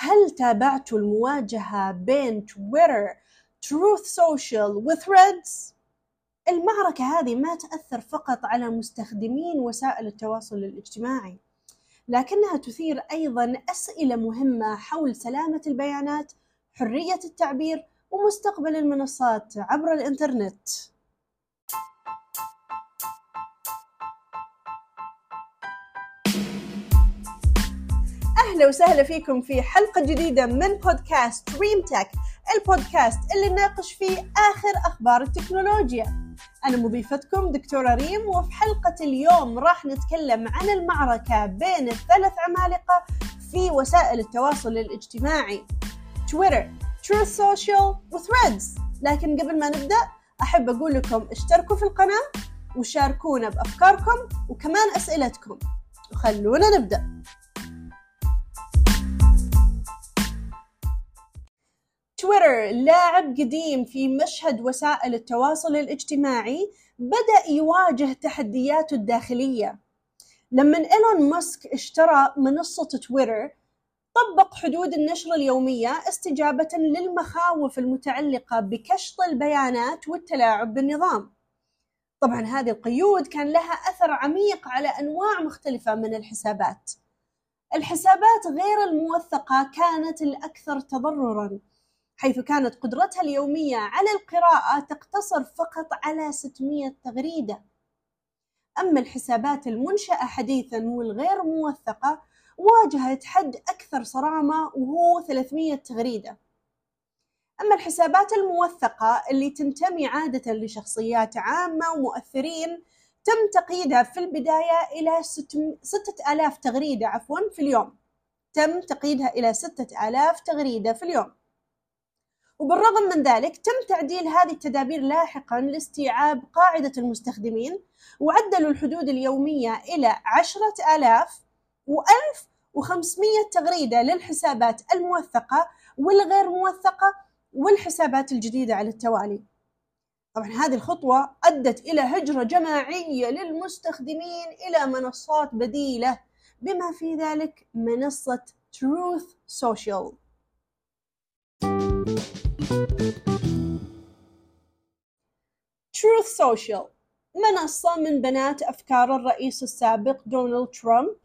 هل تابعتوا المواجهة بين تويتر تروث سوشيال وثريدز؟ المعركة هذه ما تأثر فقط على مستخدمين وسائل التواصل الاجتماعي لكنها تثير أيضا أسئلة مهمة حول سلامة البيانات حرية التعبير ومستقبل المنصات عبر الإنترنت أهلا وسهلا فيكم في حلقة جديدة من بودكاست Dream Tech البودكاست اللي نناقش فيه آخر أخبار التكنولوجيا. أنا مضيفتكم دكتورة ريم وفي حلقة اليوم راح نتكلم عن المعركة بين الثلاث عمالقة في وسائل التواصل الاجتماعي تويتر تروث سوشيال وثريدز لكن قبل ما نبدأ أحب أقول لكم اشتركوا في القناة وشاركونا بأفكاركم وكمان أسئلتكم. وخلونا نبدأ. تويتر لاعب قديم في مشهد وسائل التواصل الاجتماعي بدأ يواجه تحدياته الداخلية. لما إيلون ماسك اشترى منصة تويتر طبق حدود النشر اليومية استجابة للمخاوف المتعلقة بكشط البيانات والتلاعب بالنظام. طبعا هذه القيود كان لها أثر عميق على أنواع مختلفة من الحسابات. الحسابات غير الموثقة كانت الأكثر تضرراً. حيث كانت قدرتها اليومية على القراءة تقتصر فقط على 600 تغريدة. أما الحسابات المنشأة حديثا والغير موثقة واجهت حد أكثر صرامة وهو 300 تغريدة. أما الحسابات الموثقة اللي تنتمي عادة لشخصيات عامة ومؤثرين تم تقييدها في البداية إلى 6000 تغريدة عفوا في اليوم. تم تقييدها إلى 6000 تغريدة في اليوم. وبالرغم من ذلك تم تعديل هذه التدابير لاحقا لاستيعاب قاعدة المستخدمين وعدلوا الحدود اليومية إلى عشرة آلاف وألف وخمسمية تغريدة للحسابات الموثقة والغير موثقة والحسابات الجديدة على التوالي. طبعا هذه الخطوة أدت إلى هجرة جماعية للمستخدمين إلى منصات بديلة بما في ذلك منصة Truth Social. Truth Social. منصة من بنات أفكار الرئيس السابق دونالد ترامب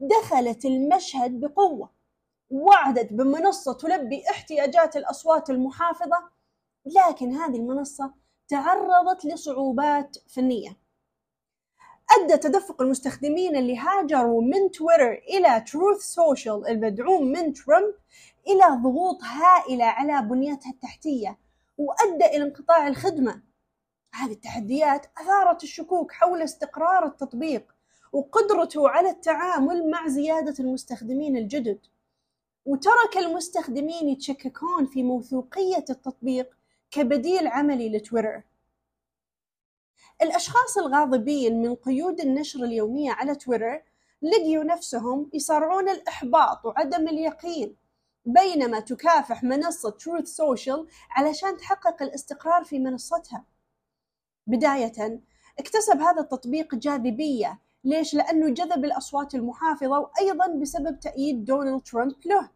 دخلت المشهد بقوة وعدت بمنصة تلبي احتياجات الأصوات المحافظة لكن هذه المنصة تعرضت لصعوبات فنية. أدى تدفق المستخدمين اللي هاجروا من تويتر إلى تروث سوشيال المدعوم من ترامب إلى ضغوط هائلة على بنيتها التحتية وأدى إلى انقطاع الخدمة. هذه التحديات أثارت الشكوك حول استقرار التطبيق وقدرته على التعامل مع زيادة المستخدمين الجدد. وترك المستخدمين يتشككون في موثوقية التطبيق كبديل عملي لتويتر. الأشخاص الغاضبين من قيود النشر اليومية على تويتر لقيوا نفسهم يصارعون الإحباط وعدم اليقين بينما تكافح منصة تروث سوشيال علشان تحقق الاستقرار في منصتها. بداية اكتسب هذا التطبيق جاذبية. ليش؟ لأنه جذب الأصوات المحافظة وأيضا بسبب تأييد دونالد ترامب له.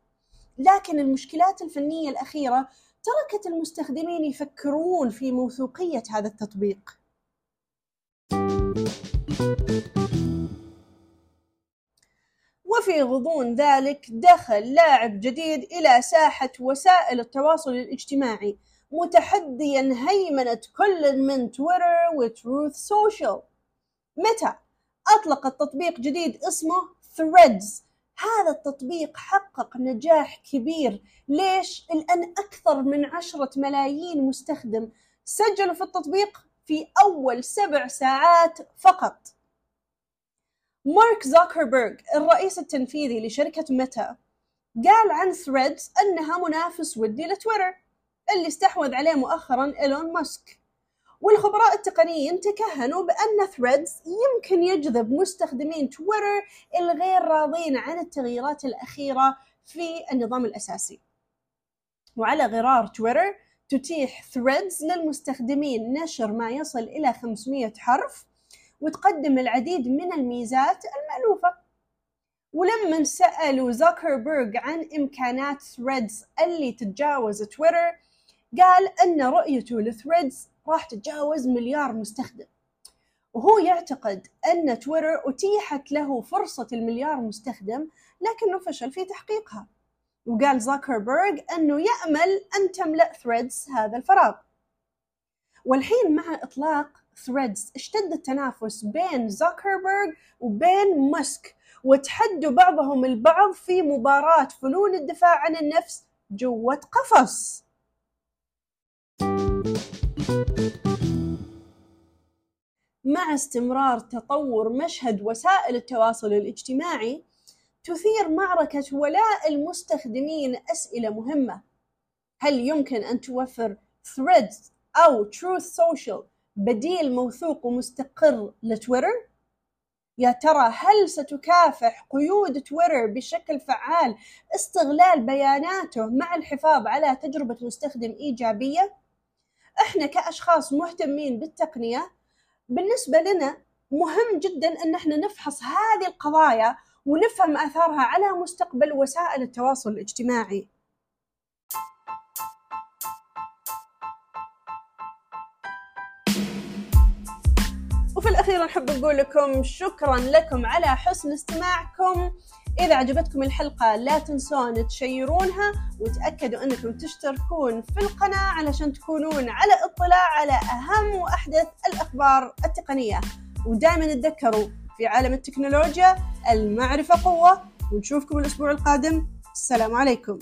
لكن المشكلات الفنية الأخيرة تركت المستخدمين يفكرون في موثوقية هذا التطبيق. وفي غضون ذلك دخل لاعب جديد إلى ساحة وسائل التواصل الاجتماعي متحديا هيمنة كل من تويتر وتروث سوشيال. متى؟ أطلق التطبيق جديد اسمه Threads. هذا التطبيق حقق نجاح كبير. ليش؟ لأن أكثر من عشرة ملايين مستخدم سجلوا في التطبيق في أول سبع ساعات فقط. مارك زوكربيرغ الرئيس التنفيذي لشركة ميتا قال عن ثريدز أنها منافس ودي لتويتر اللي استحوذ عليه مؤخرا إيلون ماسك. والخبراء التقنيين تكهنوا بأن ثريدز يمكن يجذب مستخدمين تويتر الغير راضين عن التغييرات الأخيرة في النظام الأساسي. وعلى غرار تويتر تتيح ثريدز للمستخدمين نشر ما يصل إلى 500 حرف وتقدم العديد من الميزات المألوفة. ولما سألوا زوكربيرج عن إمكانات ثريدز اللي تتجاوز تويتر قال أن رؤيته لثريدز راح تتجاوز مليار مستخدم. وهو يعتقد أن تويتر أتيحت له فرصة المليار مستخدم لكنه فشل في تحقيقها. وقال زاكربيرج أنه يأمل أن تملأ ثريدز هذا الفراغ. والحين مع إطلاق ثريدز اشتد التنافس بين زاكربيرج وبين ماسك وتحدوا بعضهم البعض في مباراة فنون الدفاع عن النفس جوة قفص. مع استمرار تطور مشهد وسائل التواصل الاجتماعي تثير معركة ولاء المستخدمين أسئلة مهمة هل يمكن أن توفر Threads أو Truth Social بديل موثوق ومستقر لتويتر؟ يا ترى هل ستكافح قيود تويتر بشكل فعال استغلال بياناته مع الحفاظ على تجربة مستخدم إيجابية؟ إحنا كأشخاص مهتمين بالتقنية بالنسبة لنا مهم جدا أن إحنا نفحص هذه القضايا ونفهم آثارها على مستقبل وسائل التواصل الاجتماعي. وفي الأخير نحب نقول لكم شكرا لكم على حسن استماعكم إذا عجبتكم الحلقة لا تنسون تشيرونها وتأكدوا أنكم تشتركون في القناة علشان تكونون على اطلاع على أهم وأحدث الأخبار التقنية ودائما تذكروا في عالم التكنولوجيا المعرفة قوة ونشوفكم الأسبوع القادم. السلام عليكم.